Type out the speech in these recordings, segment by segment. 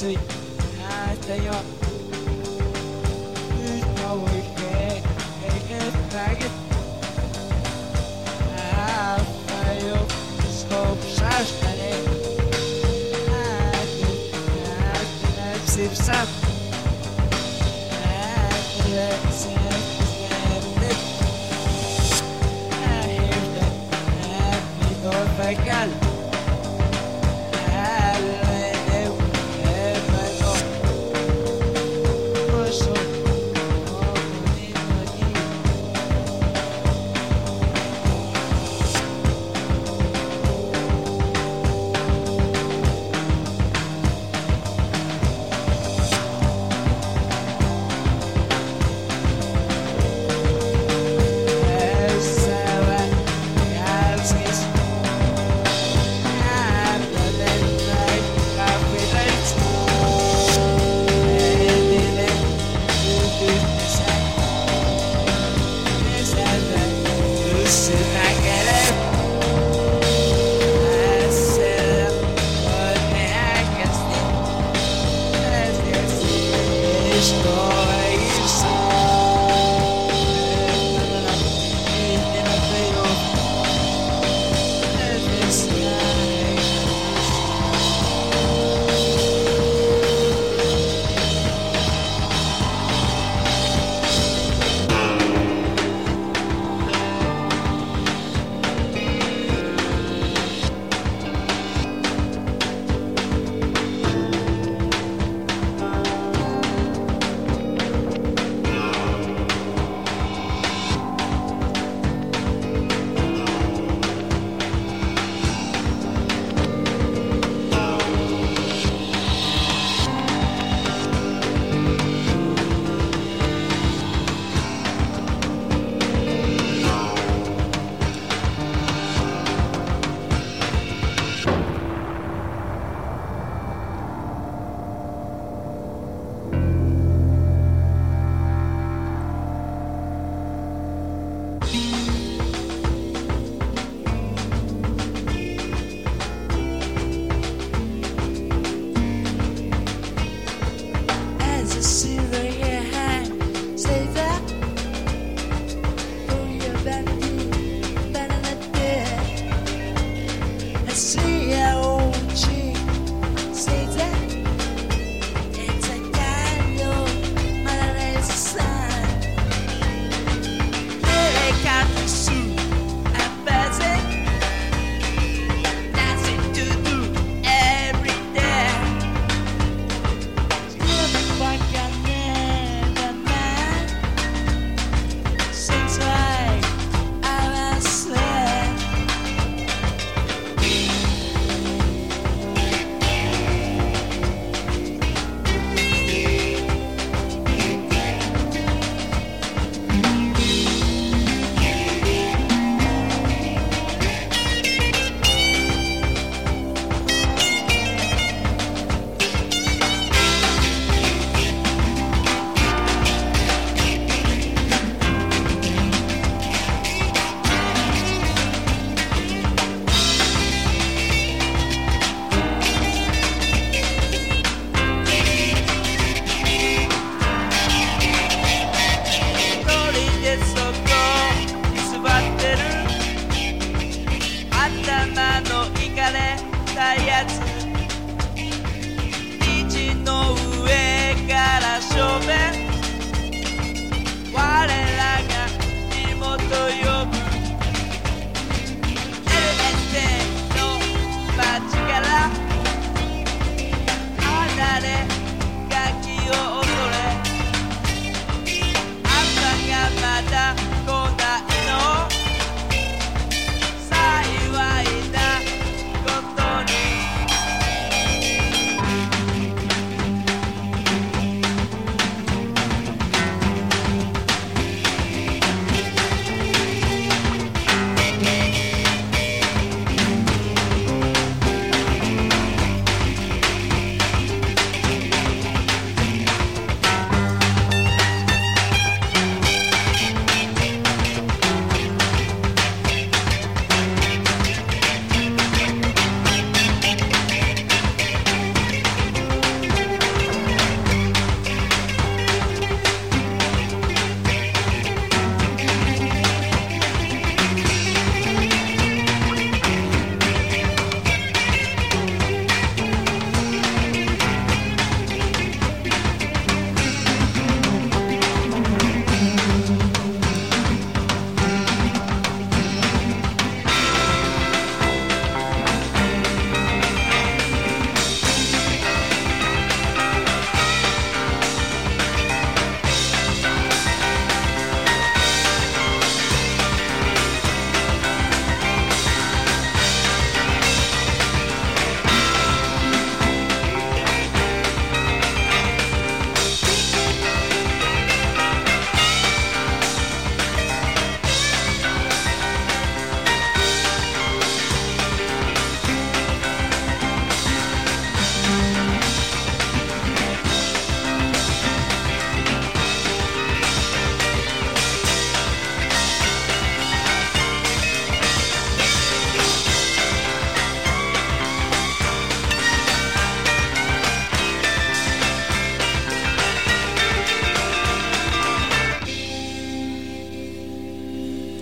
し。いああ太陽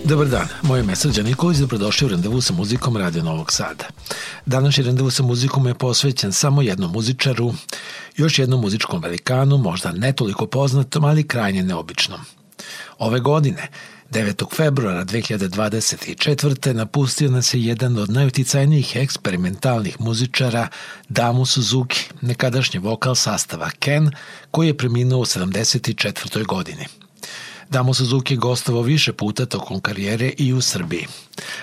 Dobar dan, moje ime je Srđan Nikolić, dobrodošli u randevu sa muzikom Radio Novog Sada. Današnji randevu sa muzikom je posvećen samo jednom muzičaru, još jednom muzičkom velikanu, možda ne toliko poznatom, ali krajnje neobičnom. Ove godine, 9. februara 2024. napustio nas je jedan od najuticajnijih eksperimentalnih muzičara, Damu Suzuki, nekadašnji vokal sastava Ken, koji je preminuo u 74. godini. Damo Suzuki gostovao više puta tokom karijere i u Srbiji.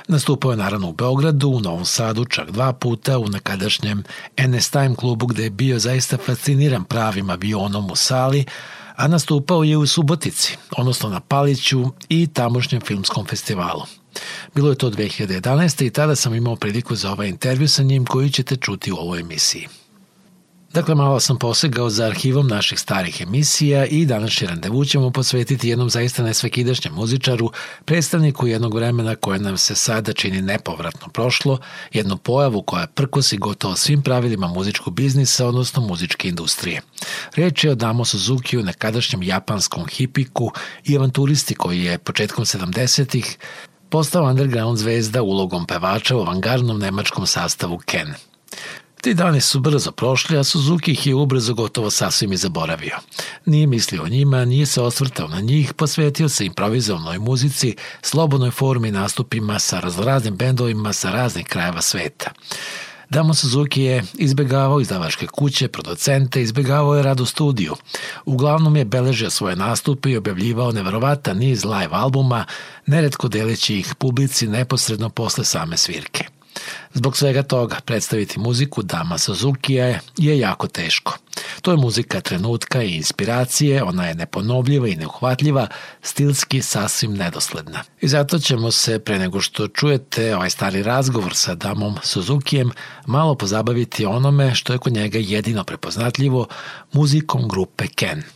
Nastupao je naravno u Beogradu, u Novom Sadu čak dva puta, u nekadašnjem NS Time klubu gde je bio zaista fasciniran pravim avionom u sali, a nastupao je u Subotici, odnosno na Paliću i tamošnjem filmskom festivalu. Bilo je to 2011. i tada sam imao priliku za ovaj intervju sa njim koji ćete čuti u ovoj emisiji. Dakle, malo sam posegao za arhivom naših starih emisija i današnji randevu ćemo posvetiti jednom zaista nesvekidašnjem muzičaru, predstavniku jednog vremena koje nam se sada čini nepovratno prošlo, jednu pojavu koja prkosi gotovo svim pravilima muzičkog biznisa, odnosno muzičke industrije. Reč je o Damo Suzuki u nekadašnjem japanskom hipiku i avanturisti koji je početkom 70-ih postao underground zvezda ulogom pevača u avangardnom nemačkom sastavu Ken. Ti dani su brzo prošli, a Suzuki ih je ubrzo gotovo sasvim i zaboravio. Nije mislio o njima, nije se osvrtao na njih, posvetio se improvizovnoj muzici, slobodnoj formi nastupima sa raznoraznim bendovima sa raznih krajeva sveta. Damo Suzuki je izbegavao izdavačke kuće, producente, izbegavao je rad u studiju. Uglavnom je beležio svoje nastupe i objavljivao neverovatan niz live albuma, neretko deleći ih publici neposredno posle same svirke. Zbog svega toga, predstaviti muziku Dama Suzukija je, je jako teško. To je muzika trenutka i inspiracije, ona je neponovljiva i neuhvatljiva, stilski sasvim nedosledna. I zato ćemo se, pre nego što čujete ovaj stari razgovor sa Damom Suzukijem, malo pozabaviti onome što je kod njega jedino prepoznatljivo, muzikom grupe Ken –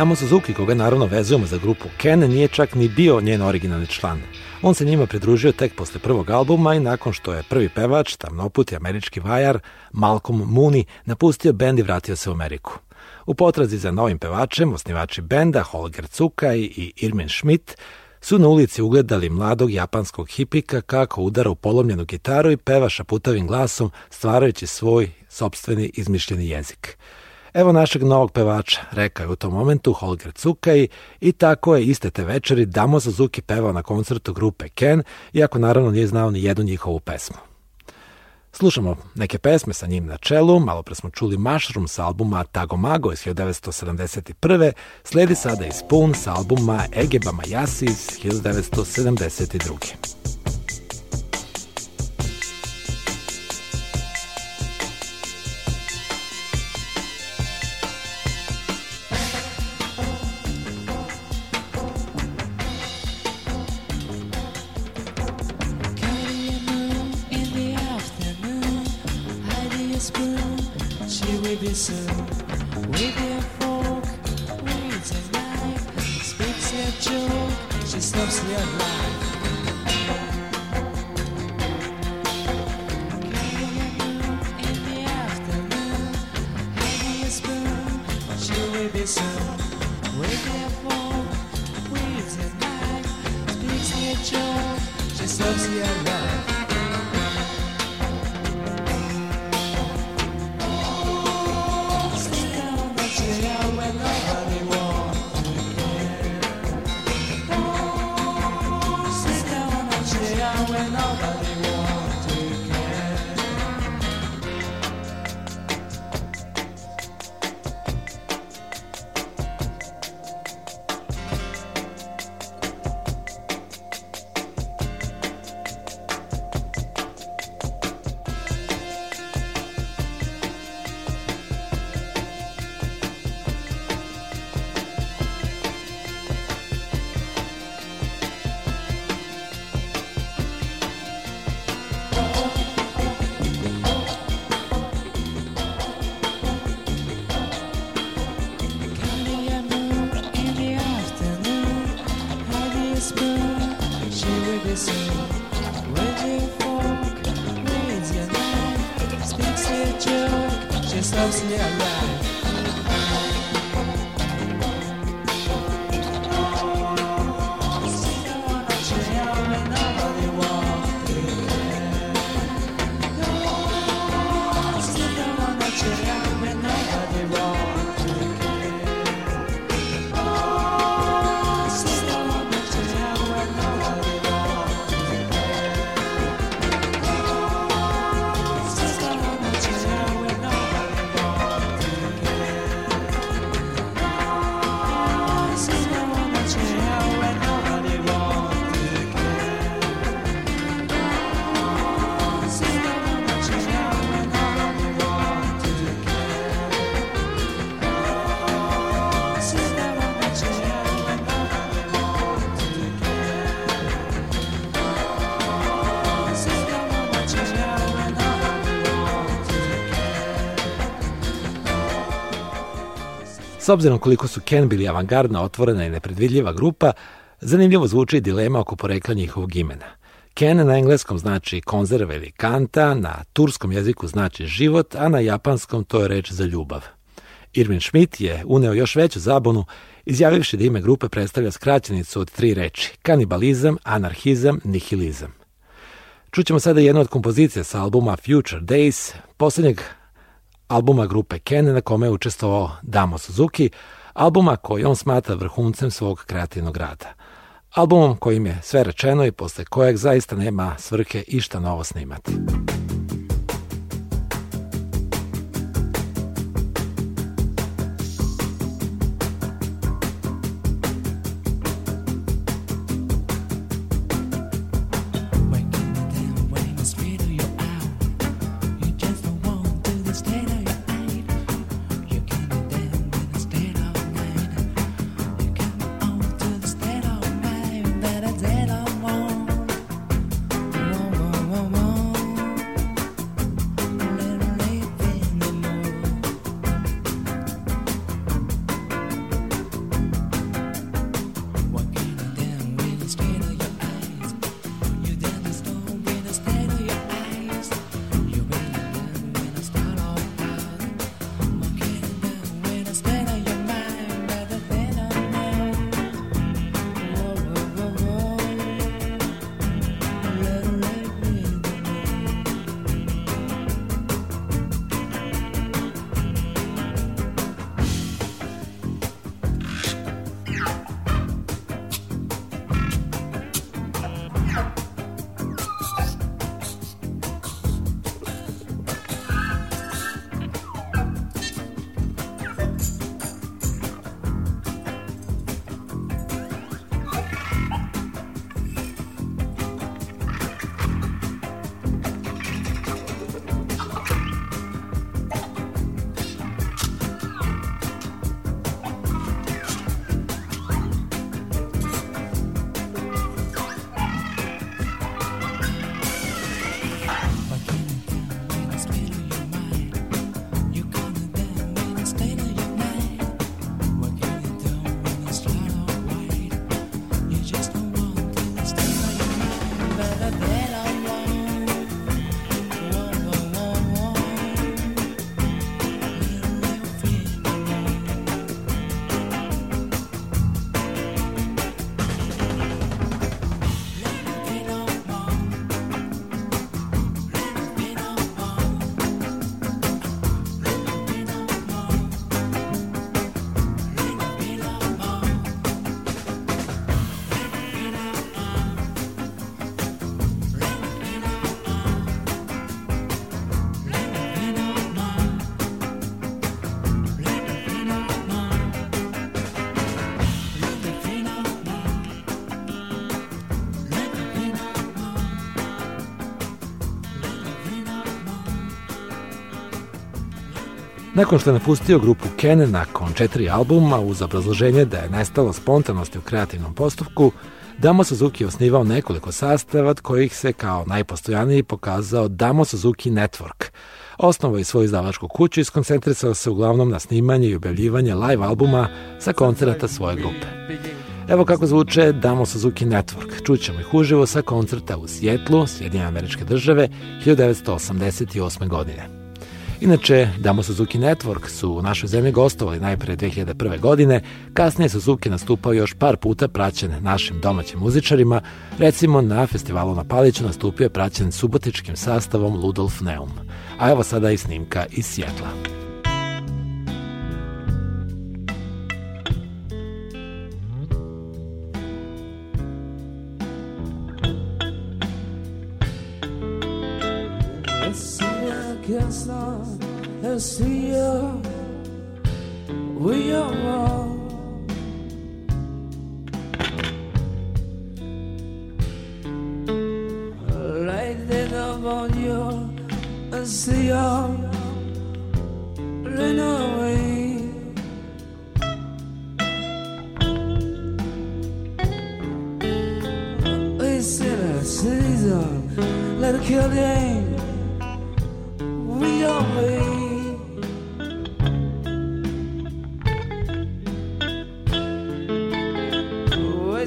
Damo Suzuki, koga naravno vezujemo za grupu Ken, nije čak ni bio njen originalni član. On se njima pridružio tek posle prvog albuma i nakon što je prvi pevač, tamnoputi američki vajar, Malcolm Mooney, napustio bend i vratio se u Ameriku. U potrazi za novim pevačem, osnivači benda Holger Cukaj i Irmin Schmidt su na ulici ugledali mladog japanskog hipika kako udara u polomljenu gitaru i peva šaputavim glasom stvarajući svoj sobstveni izmišljeni jezik. Evo našeg novog pevača, rekao je u tom momentu Holger Cukaj i tako je iste te večeri Damo Suzuki pevao na koncertu grupe Ken, iako naravno nije znao ni jednu njihovu pesmu. Slušamo neke pesme sa njim na čelu, malo pre smo čuli Mushroom sa albuma Tagomago iz 1971. Sledi sada i Spoon sa albuma Egeba Mayasi iz 1972. obzirom koliko su Ken bili avangardna, otvorena i nepredvidljiva grupa, zanimljivo zvuči i dilema oko porekla njihovog imena. Ken na engleskom znači konzerva ili kanta, na turskom jeziku znači život, a na japanskom to je reč za ljubav. Irvin Schmidt je uneo još veću zabonu, izjavivši da ime grupe predstavlja skraćenicu od tri reči – kanibalizam, anarhizam, nihilizam. Čućemo sada jednu od kompozicija sa albuma Future Days, poslednjeg albuma grupe Ken na kome je učestvovao Damo Suzuki, albuma koji on smatra vrhuncem svog kreativnog rada. Albumom kojim je sve rečeno i posle kojeg zaista nema svrhe išta novo snimati. Nakon što je napustio grupu Kene nakon četiri albuma uz obrazloženje da je nestalo spontanosti u kreativnom postupku, Damo Suzuki osnivao nekoliko sastava od kojih se kao najpostojaniji pokazao Damo Suzuki Network. Osnovao je svoju izdavačku kuću i skoncentrisao se uglavnom na snimanje i objavljivanje live albuma sa koncerata svoje grupe. Evo kako zvuče Damo Suzuki Network. Čućemo ih uživo sa koncerta u Sjetlu, Sjedinjene američke države, 1988. godine. Inače, Damo Suzuki Network su u našoj zemlji gostovali najpre 2001. godine, kasnije Suzuki nastupao još par puta praćen našim domaćim muzičarima, recimo na festivalu na Paliću nastupio je praćen subotičkim sastavom Ludolf Neum. A evo sada i snimka iz Sjetla. see you. We are wrong. Lighting up on you and see you run away. It's in a season, let it kill the aim. We are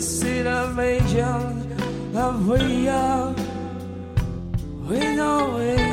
way. salvation of we are, we know it.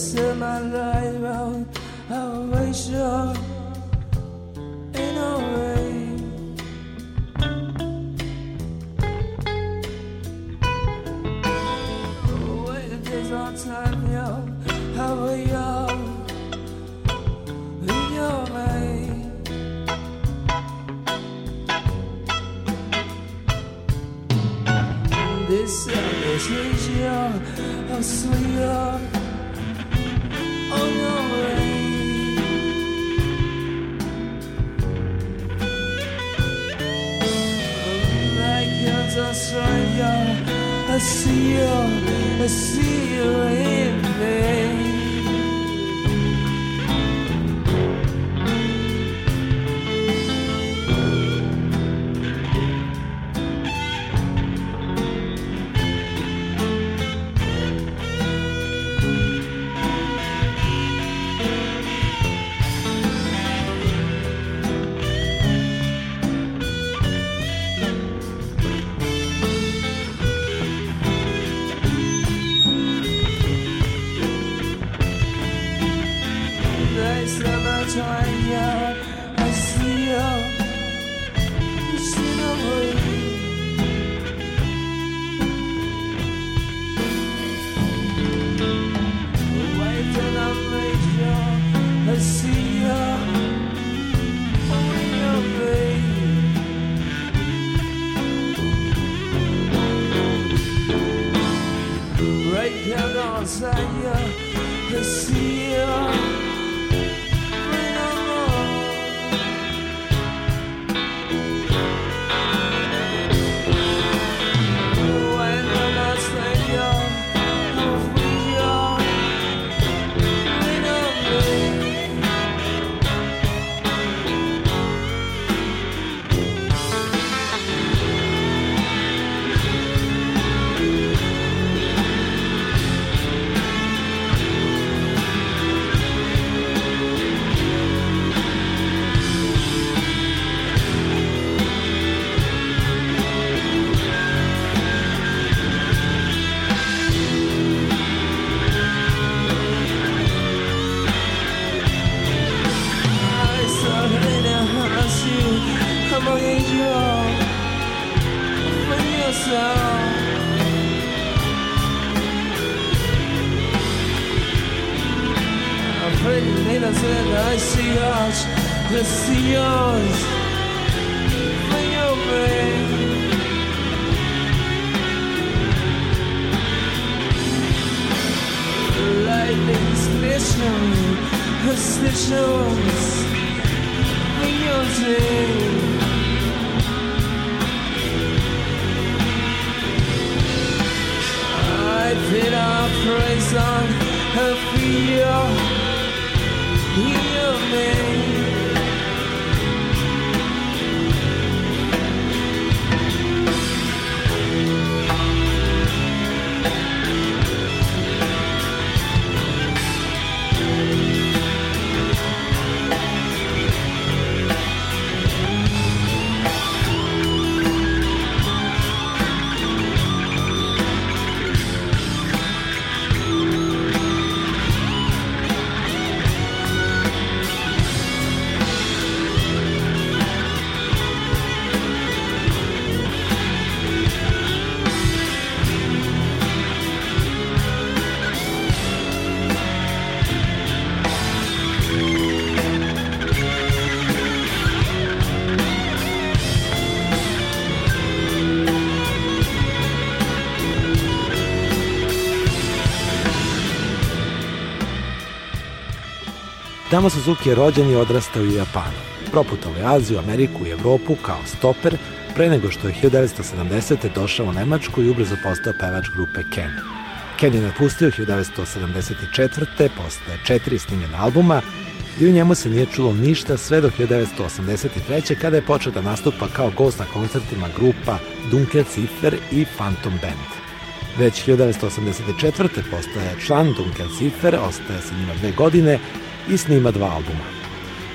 so praise on her fear. Heal me. Tamo Suzuki je rođen i odrastao u Japanu. Proputao je Aziju, Ameriku i Evropu kao stoper pre nego što je 1970. došao u Nemačku i ubrzo postao pevač grupe Ken. Ken je napustio 1974. posle četiri snimljena albuma i u njemu se nije čulo ništa sve do 1983. kada je počeo da nastupa kao gost na koncertima grupa Dunkel Ziffer i Phantom Band. Već 1984. postaje član Dunkel Ziffer, ostaje sa njima dve godine i snima dva albuma.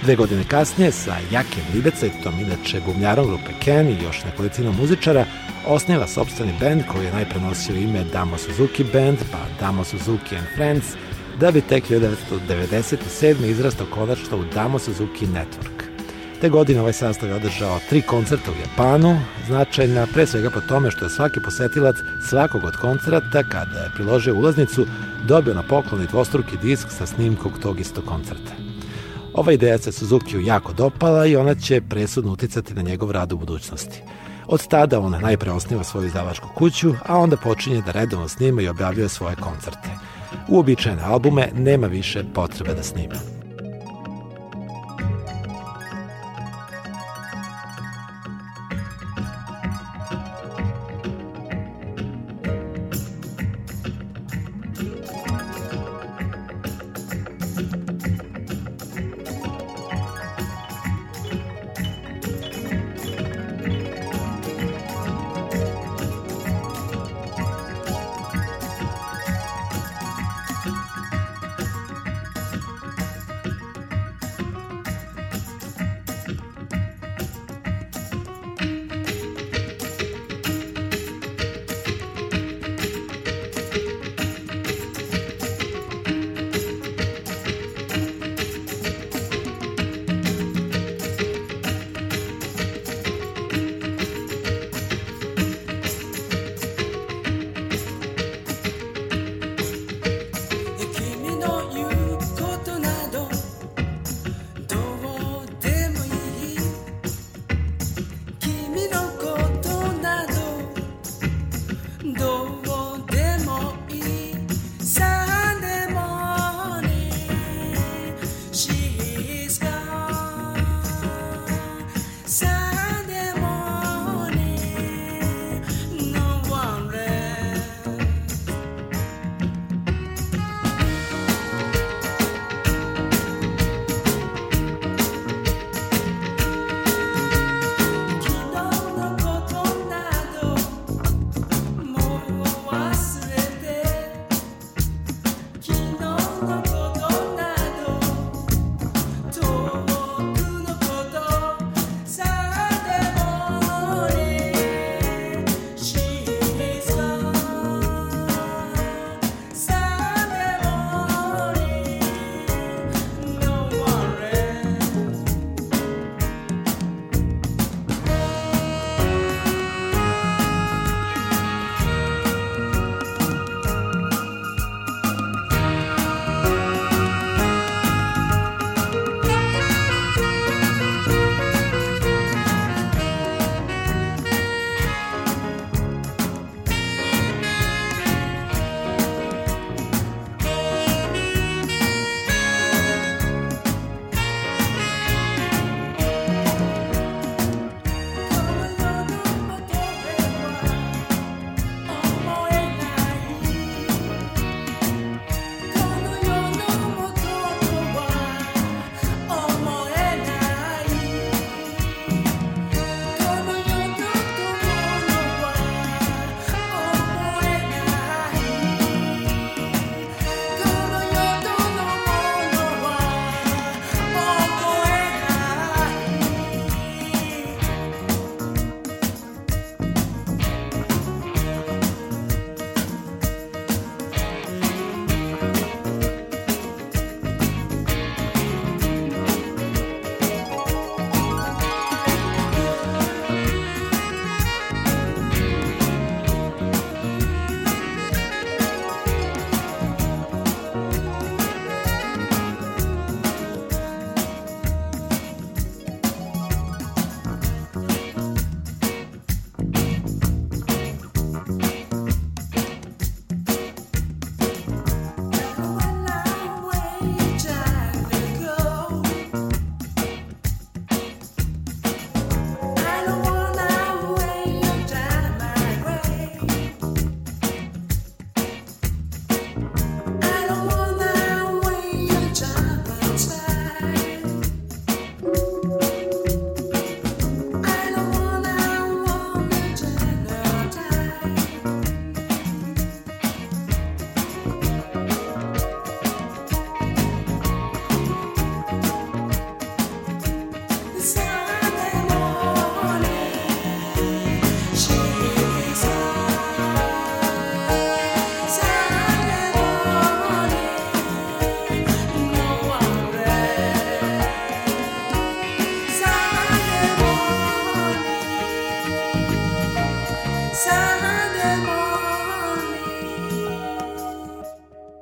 Dve godine kasnije sa Jakem Libecetom, inače bubnjarom grupe Ken i još nekolicina muzičara, osniva sobstveni band koji je najprenosio ime Damo Suzuki Band, pa Damo Suzuki and Friends, da bi tek 1997. izrastao konačno u Damo Suzuki Network. Te godine ovaj sastav je održao tri koncerta u Japanu, značajna pre svega po tome što je svaki posetilac svakog od koncerta, kada je priložio ulaznicu, dobio na poklon i dvostruki disk sa snimkog tog istog koncerta. Ova ideja se Suzukiju jako dopala i ona će presudno uticati na njegov rad u budućnosti. Od tada on najpre osniva svoju izdavačku kuću, a onda počinje da redovno snima i objavljuje svoje koncerte. Uobičajene albume nema više potrebe da snima.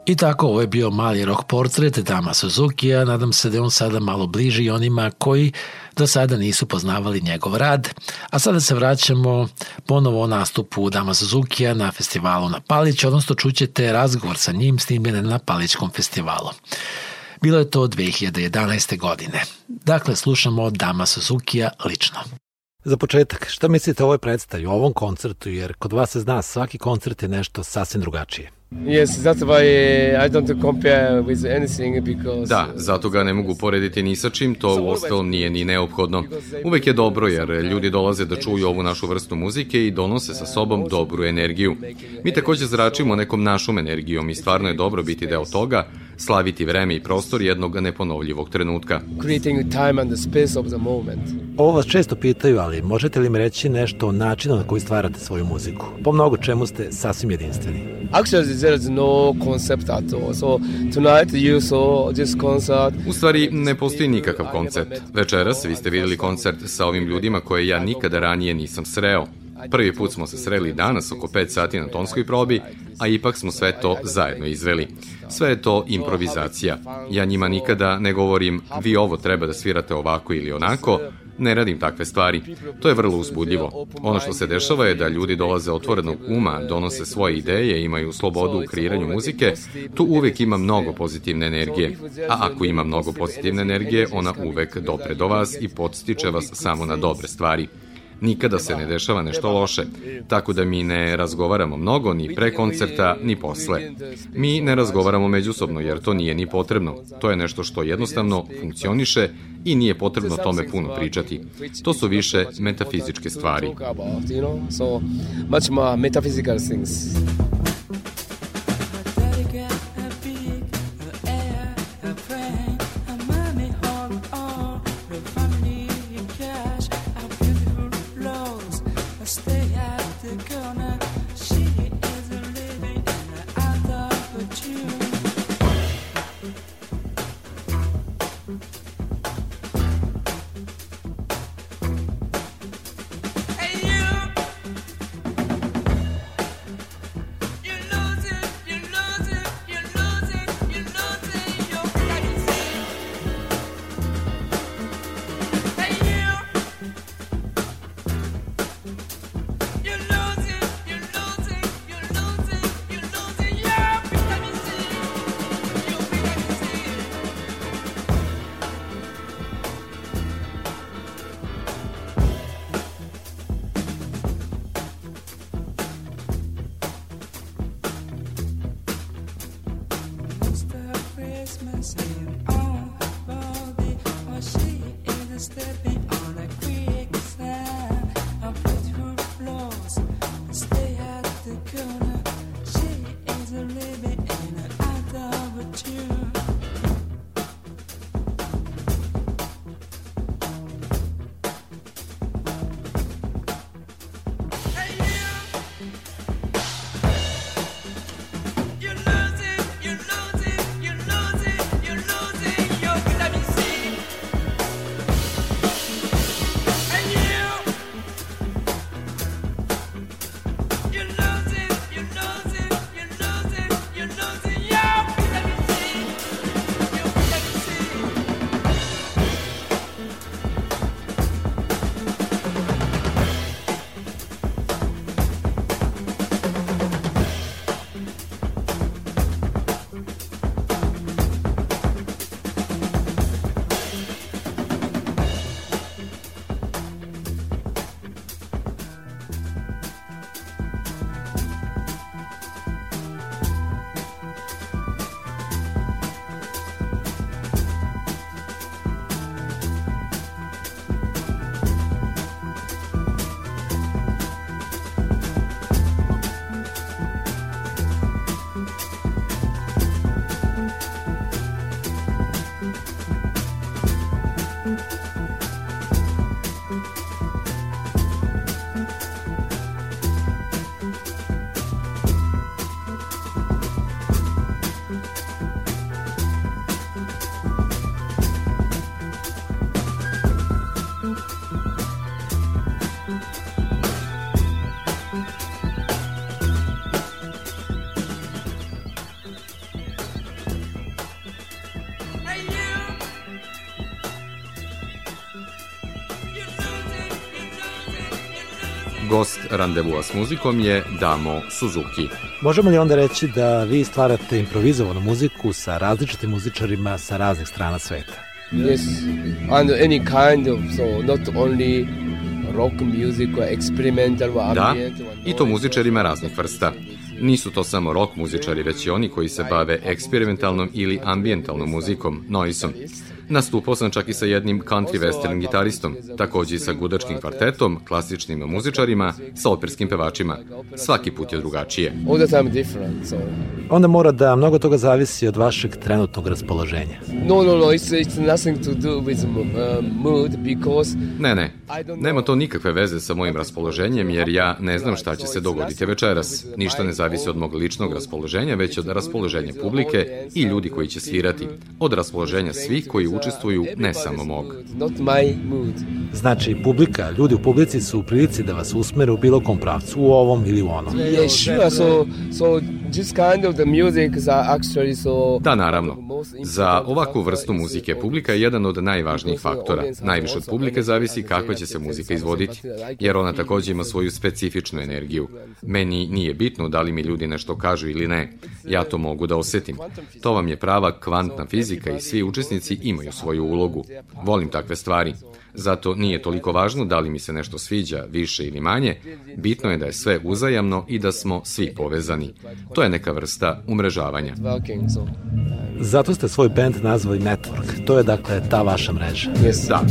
I tako, ovo je bio mali rock portret Dama Suzuki, a nadam se da je on sada malo bliži onima koji do sada nisu poznavali njegov rad. A sada se vraćamo ponovo o nastupu Dama Suzuki na festivalu na Palić, odnosno čućete razgovor sa njim snimljen na Palićkom festivalu. Bilo je to 2011. godine. Dakle, slušamo Dama Suzuki lično. Za početak, šta mislite o ovoj predstavi, o ovom koncertu, jer kod vas se zna svaki koncert je nešto sasvim drugačije. Yes, that's why I don't compare with anything because... Da, zato ga ne mogu porediti ni sa čim, to u ostalom nije ni neophodno. Uvek je dobro jer ljudi dolaze da čuju ovu našu vrstu muzike i donose sa sobom dobru energiju. Mi takođe zračimo nekom našom energijom i stvarno je dobro biti deo toga, slaviti vreme i prostor jednog neponovljivog trenutka. Creating time and the space of the moment. Ovo vas često pitaju, ali možete li mi reći nešto o načinu na koji stvarate svoju muziku? Po mnogo čemu ste sasvim jedinstveni. Actually, there is no concept at all. So tonight you saw this concert. U stvari, ne postoji nikakav koncept. Večeras vi ste videli koncert sa ovim ljudima koje ja nikada ranije nisam sreo. Prvi put smo se sreli danas oko 5 sati na tonskoj probi, a ipak smo sve to zajedno izveli. Sve je to improvizacija. Ja njima nikada ne govorim vi ovo treba da svirate ovako ili onako, Ne radim takve stvari. To je vrlo uzbudljivo. Ono što se dešava je da ljudi dolaze otvorenog uma, donose svoje ideje, imaju slobodu u kreiranju muzike. Tu uvek ima mnogo pozitivne energije. A ako ima mnogo pozitivne energije, ona uvek dopre do vas i podstiče vas samo na dobre stvari. Nikada se ne dešava nešto loše, tako da mi ne razgovaramo mnogo ni pre koncerta, ni posle. Mi ne razgovaramo međusobno jer to nije ni potrebno. To je nešto što jednostavno funkcioniše i nije potrebno tome puno pričati. To su više metafizičke stvari. Much more metaphysical things. Gost randevua s muzikom je Damo Suzuki. Možemo li onda reći da vi stvarate improvizovanu muziku sa različitim muzičarima sa raznih strana sveta? Yes, and any kind of, so not only rock music or experimental or Da, i to muzičarima raznih vrsta. Nisu to samo rock muzičari, već i oni koji se bave eksperimentalnom ili ambijentalnom muzikom, noisom. Nastupao sam čak i sa jednim country western gitaristom, takođe i sa gudačkim kvartetom, klasičnim muzičarima, sa operskim pevačima. Svaki put je drugačije. Onda mora da mnogo toga zavisi od vašeg trenutnog raspoloženja. No, no, no, it's, it's nothing to do with uh, mood because Ne, ne, nema to nikakve veze sa mojim raspoloženjem, jer ja ne znam šta će se dogoditi večeras. Ništa ne zavisi od mog ličnog raspoloženja, već od raspoloženja publike i ljudi koji će svirati. Od raspoloženja svih koji učestvuju, ne samo mog. Znači, publika, ljudi u publici su u prilici da vas usmere u bilo kom pravcu, u ovom ili u onom. Yeah, sure. So, so this kind of the music are actually so. Da, naravno. Za ovakvu vrstu muzike publika je jedan od najvažnijih faktora. Najviše od publike zavisi kakva će se muzika izvoditi, jer ona takođe ima svoju specifičnu energiju. Meni nije bitno da li mi ljudi nešto kažu ili ne. Ja to mogu da osetim. To vam je prava kvantna fizika i svi učesnici imaju svoju ulogu. Volim takve stvari. Zato nije toliko važno da li mi se nešto sviđa više ili manje, bitno je da je sve uzajamno i da smo svi povezani. To je neka vrsta umrežavanja. Zato ste svoj band nazvali Network. To je dakle ta vaša mreža. Da,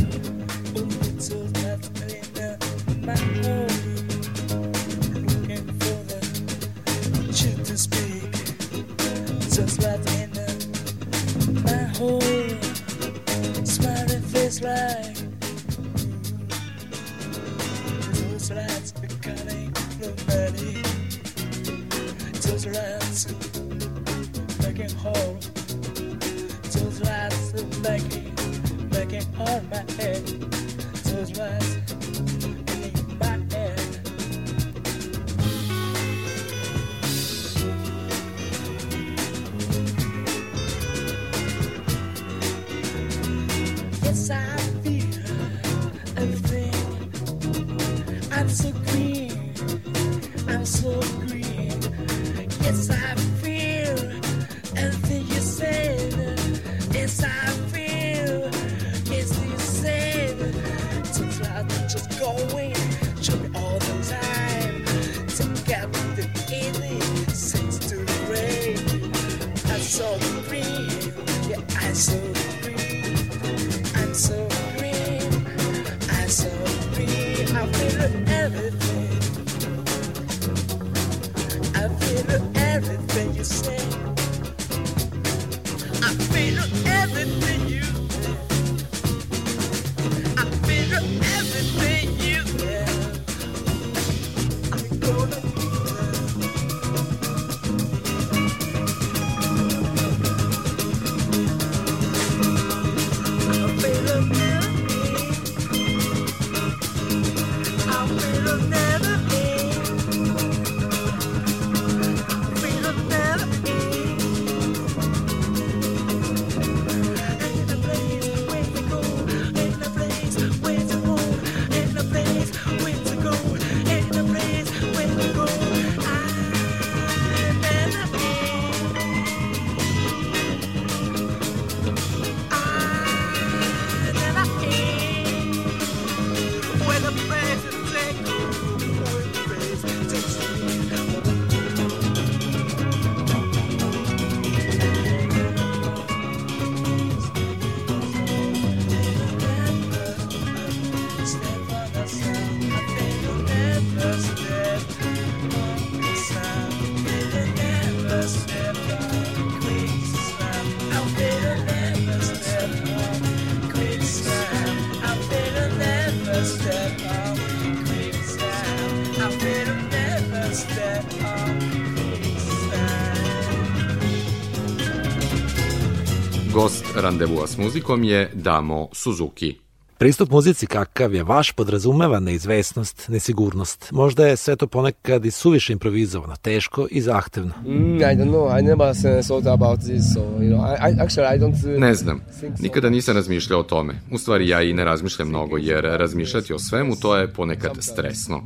randevua s muzikom je Damo Suzuki. Pristup muzici kakav je vaš podrazumeva neizvesnost, nesigurnost. Možda je sve to ponekad i suviše improvizovano, teško i zahtevno. I don't know. I never thought about this. So you know, I, I actually I don't. Ne znam, nikada nisam razmišljao o tome. U stvari ja i ne razmišljam mnogo, jer razmišljati o svemu to je ponekad stresno.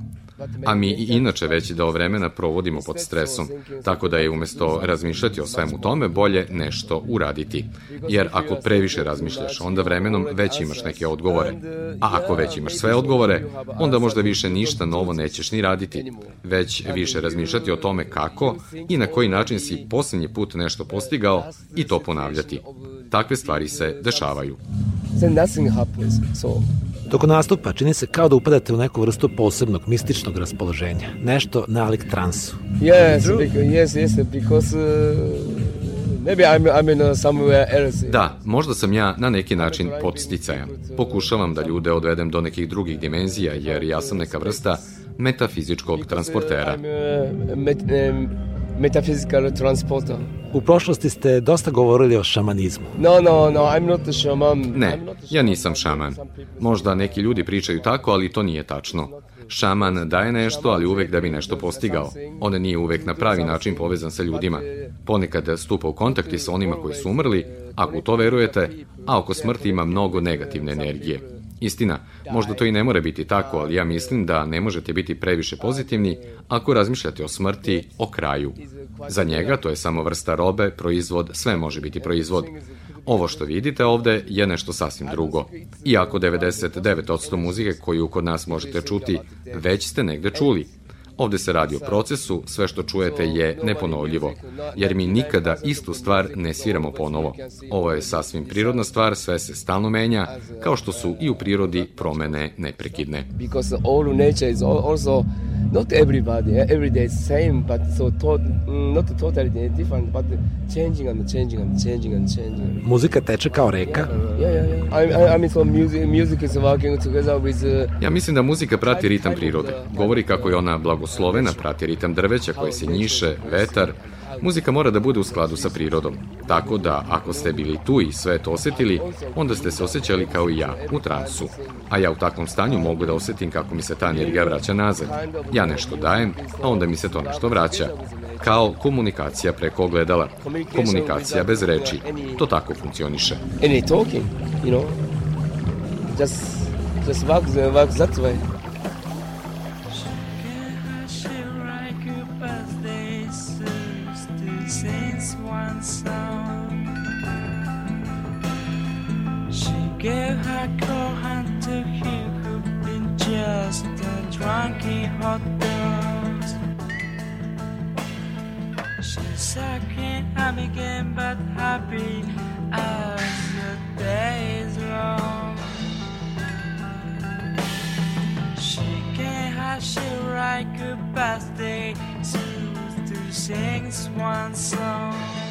A mi i inače veći deo vremena provodimo pod stresom, tako da je umesto razmišljati o svemu tome bolje nešto uraditi. Jer ako previše razmišljaš, onda vremenom već imaš neke odgovore. A ako već imaš sve odgovore, onda možda više ništa novo nećeš ni raditi, već više razmišljati o tome kako i na koji način si poslednji put nešto postigao i to ponavljati. Takve stvari se dešavaju. Then nothing happens. So Toko nastupa čini se kao da upadate u neku vrstu posebnog, mističnog raspoloženja. Nešto nalik transu. yes, because, yes, yes, because uh, maybe I'm I'm in uh, somewhere else. Da, možda sam ja na neki način podsticajan. Pokušavam da ljude odvedem do nekih drugih dimenzija, jer ja sam neka vrsta metafizičkog transportera. Metaphysical transporter. U prošlosti ste dosta govorili o šamanizmu. No, no, no, I'm not a shaman. Ne, I'm not a ja nisam šaman. Možda neki ljudi pričaju tako, ali to nije tačno. Šaman daje nešto, ali uvek da bi nešto postigao. On nije uvek na pravi način povezan sa ljudima. Ponekad stupa u kontakti sa onima koji su umrli, ako u to verujete, a oko smrti ima mnogo negativne energije. Istina, možda to i ne mora biti tako, ali ja mislim da ne možete biti previše pozitivni ako razmišljate o smrti, o kraju. Za njega to je samo vrsta robe, proizvod, sve može biti proizvod. Ovo što vidite ovde je nešto sasvim drugo. Iako 99% muzike koju kod nas možete čuti, već ste negde čuli. Ovde se radi o procesu, sve što čujete je neponovljivo, jer mi nikada istu stvar ne sviramo ponovo. Ovo je sasvim prirodna stvar, sve se stalno menja, kao što su i u prirodi promene neprekidne. because all nature is al- also not everybody every day is same but so to, mm, not totally different but changing and changing and changing and changing Muzika teče kao reka, yeah yeah yeah I, I, I mean so music music is working together with uh, Ja mislim da muzika prati ritam prirode. Govori kako je ona blagoslovena, prati ritam drveća koje se njiše, vetar. Muzika mora da bude u skladu sa prirodom. Tako da, ako ste bili tu i sve to osetili, onda ste se osjećali kao i ja, u transu. A ja u takvom stanju mogu da osetim kako mi se ta energija vraća nazad. Ja nešto dajem, a onda mi se to nešto vraća. Kao komunikacija preko ogledala. Komunikacija bez reči. To tako funkcioniše. any talking you know just just the work that way To him who'd been just a drunken hot dogs. She's sucking I'm again but happy as the day is long. She can have she write good birthday soon to sing one song.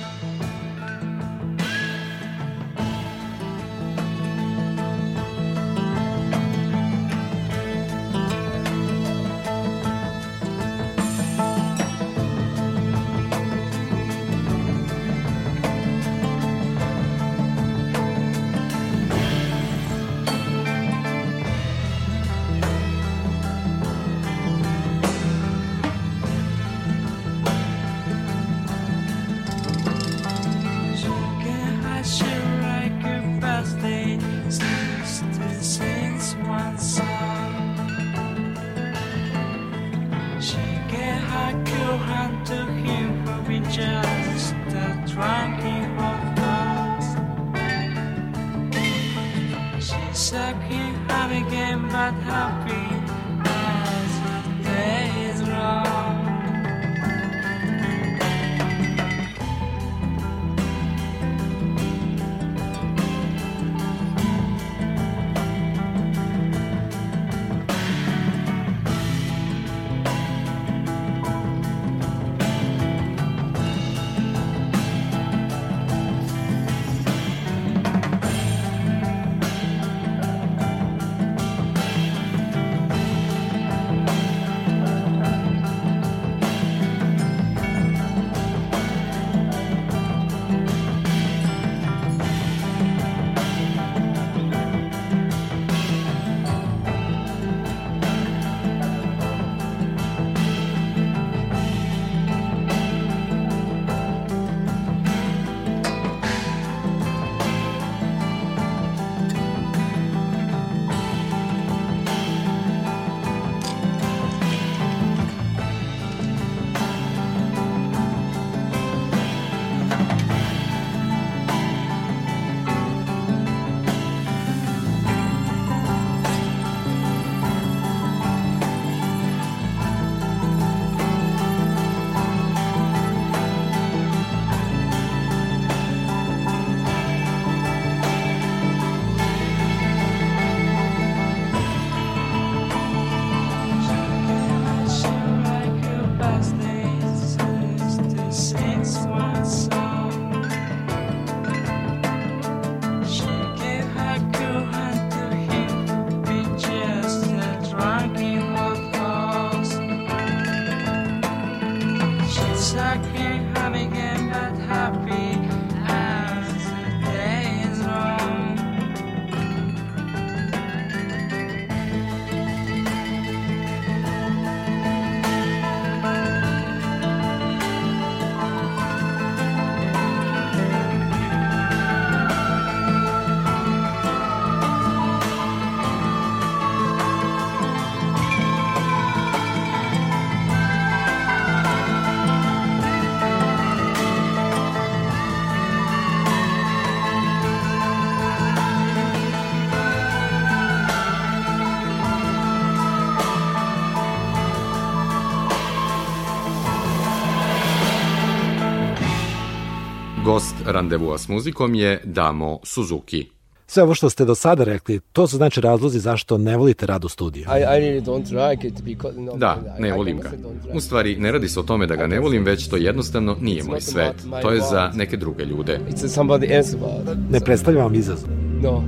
Gost randevua s muzikom je Damo Suzuki. Sve ovo što ste do sada rekli, to su znači razlozi zašto ne volite rad u studiju. I, I really don't like it because, no, Da, ne volim ga. U stvari, ne radi se o tome da ga ne volim, već to jednostavno nije moj svet. To je za neke druge ljude. It's somebody else world. Ne predstavlja vam izazov. No,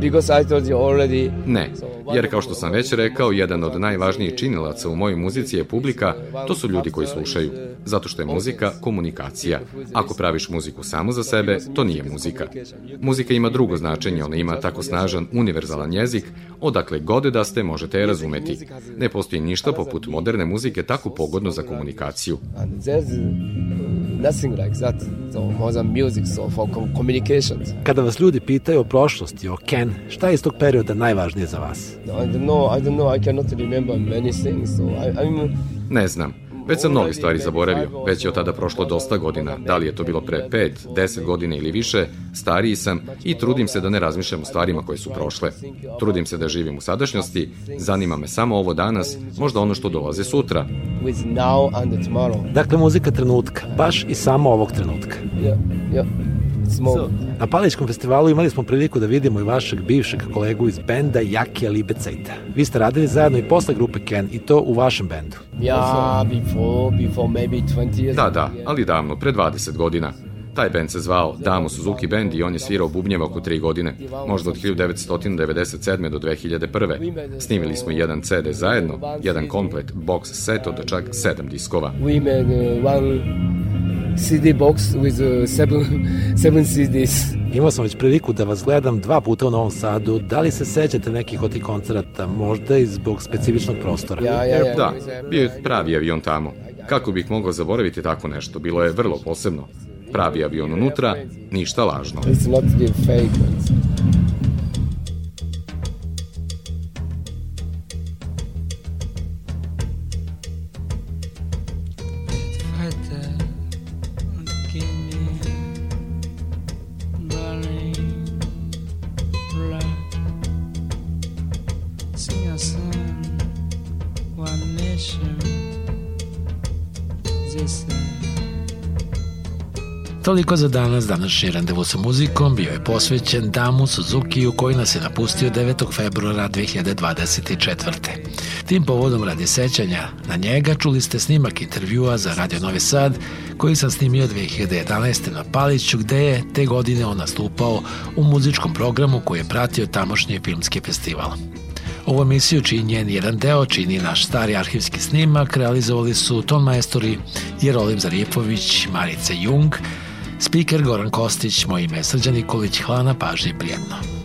because I told you already. Ne, jer kao što sam već rekao, jedan od najvažnijih činilaca u mojoj muzici je publika, to su ljudi koji slušaju. Zato što je muzika komunikacija. Ako praviš muziku samo za sebe, to nije muzika. Muzika ima drugo značenje, ona ima tako snažan univerzalan jezik, odakle god da ste možete je razumeti. Ne postoji ništa poput moderne muzike tako pogodno za komunikaciju. Nothing like that. So more than music, so for com- communications. Kada vas ljudi pitaju o prošlosti, o Ken, šta je iz tog perioda najvažnije za vas? I don't know. I don't know. I cannot remember many things. So I, I'm. Ne znam. Već sam mnoge stvari zaboravio, već je od tada prošlo dosta godina, da li je to bilo pre 5, 10 godina ili više, stariji sam i trudim se da ne razmišljam o stvarima koje su prošle. Trudim se da živim u sadašnjosti, zanima me samo ovo danas, možda ono što dolaze sutra. Dakle, muzika trenutka, baš i samo ovog trenutka. Yeah, yeah. More. Na Palićkom festivalu imali smo priliku da vidimo i vašeg bivšeg kolegu iz benda Jakija Libecejta. Vi ste radili zajedno i posle grupe Ken i to u vašem bendu. yeah, before, before maybe 20 years. Da, da, ali davno, pre 20 godina. Taj band se zvao Damo Suzuki Band i on je svirao bubnjeva oko tri godine, možda od 1997. do 2001. Snimili smo jedan CD zajedno, jedan komplet box set od čak sedam diskova. We made uh, one CD box with uh, seven, seven CDs. Imao sam već priliku da vas gledam dva puta u Novom Sadu. Da li se sećate nekih od tih koncerata, možda i zbog specifičnog prostora? Yeah, yeah, yeah. Da, bio je pravi avion tamo. Kako bih mogao zaboraviti tako nešto? Bilo je vrlo posebno. Pravi avion unutra, ništa lažno. It's not the fake. Toliko za danas, današnji randevu sa muzikom bio je posvećen Damu Suzukiju koji nas je napustio 9. februara 2024. Tim povodom radi sećanja na njega čuli ste snimak intervjua za Radio Novi Sad koji sam snimio 2011. na Paliću gde je te godine on nastupao u muzičkom programu koji je pratio tamošnji filmski festival. Ovu emisiju čiji njen jedan deo čini naš stari arhivski snimak realizovali su ton majstori Jerolim Zarijepović, Marice Jung, Spiker Goran Kostić, moje ime Srđan Nikolić, hvala na pažnji prijetno.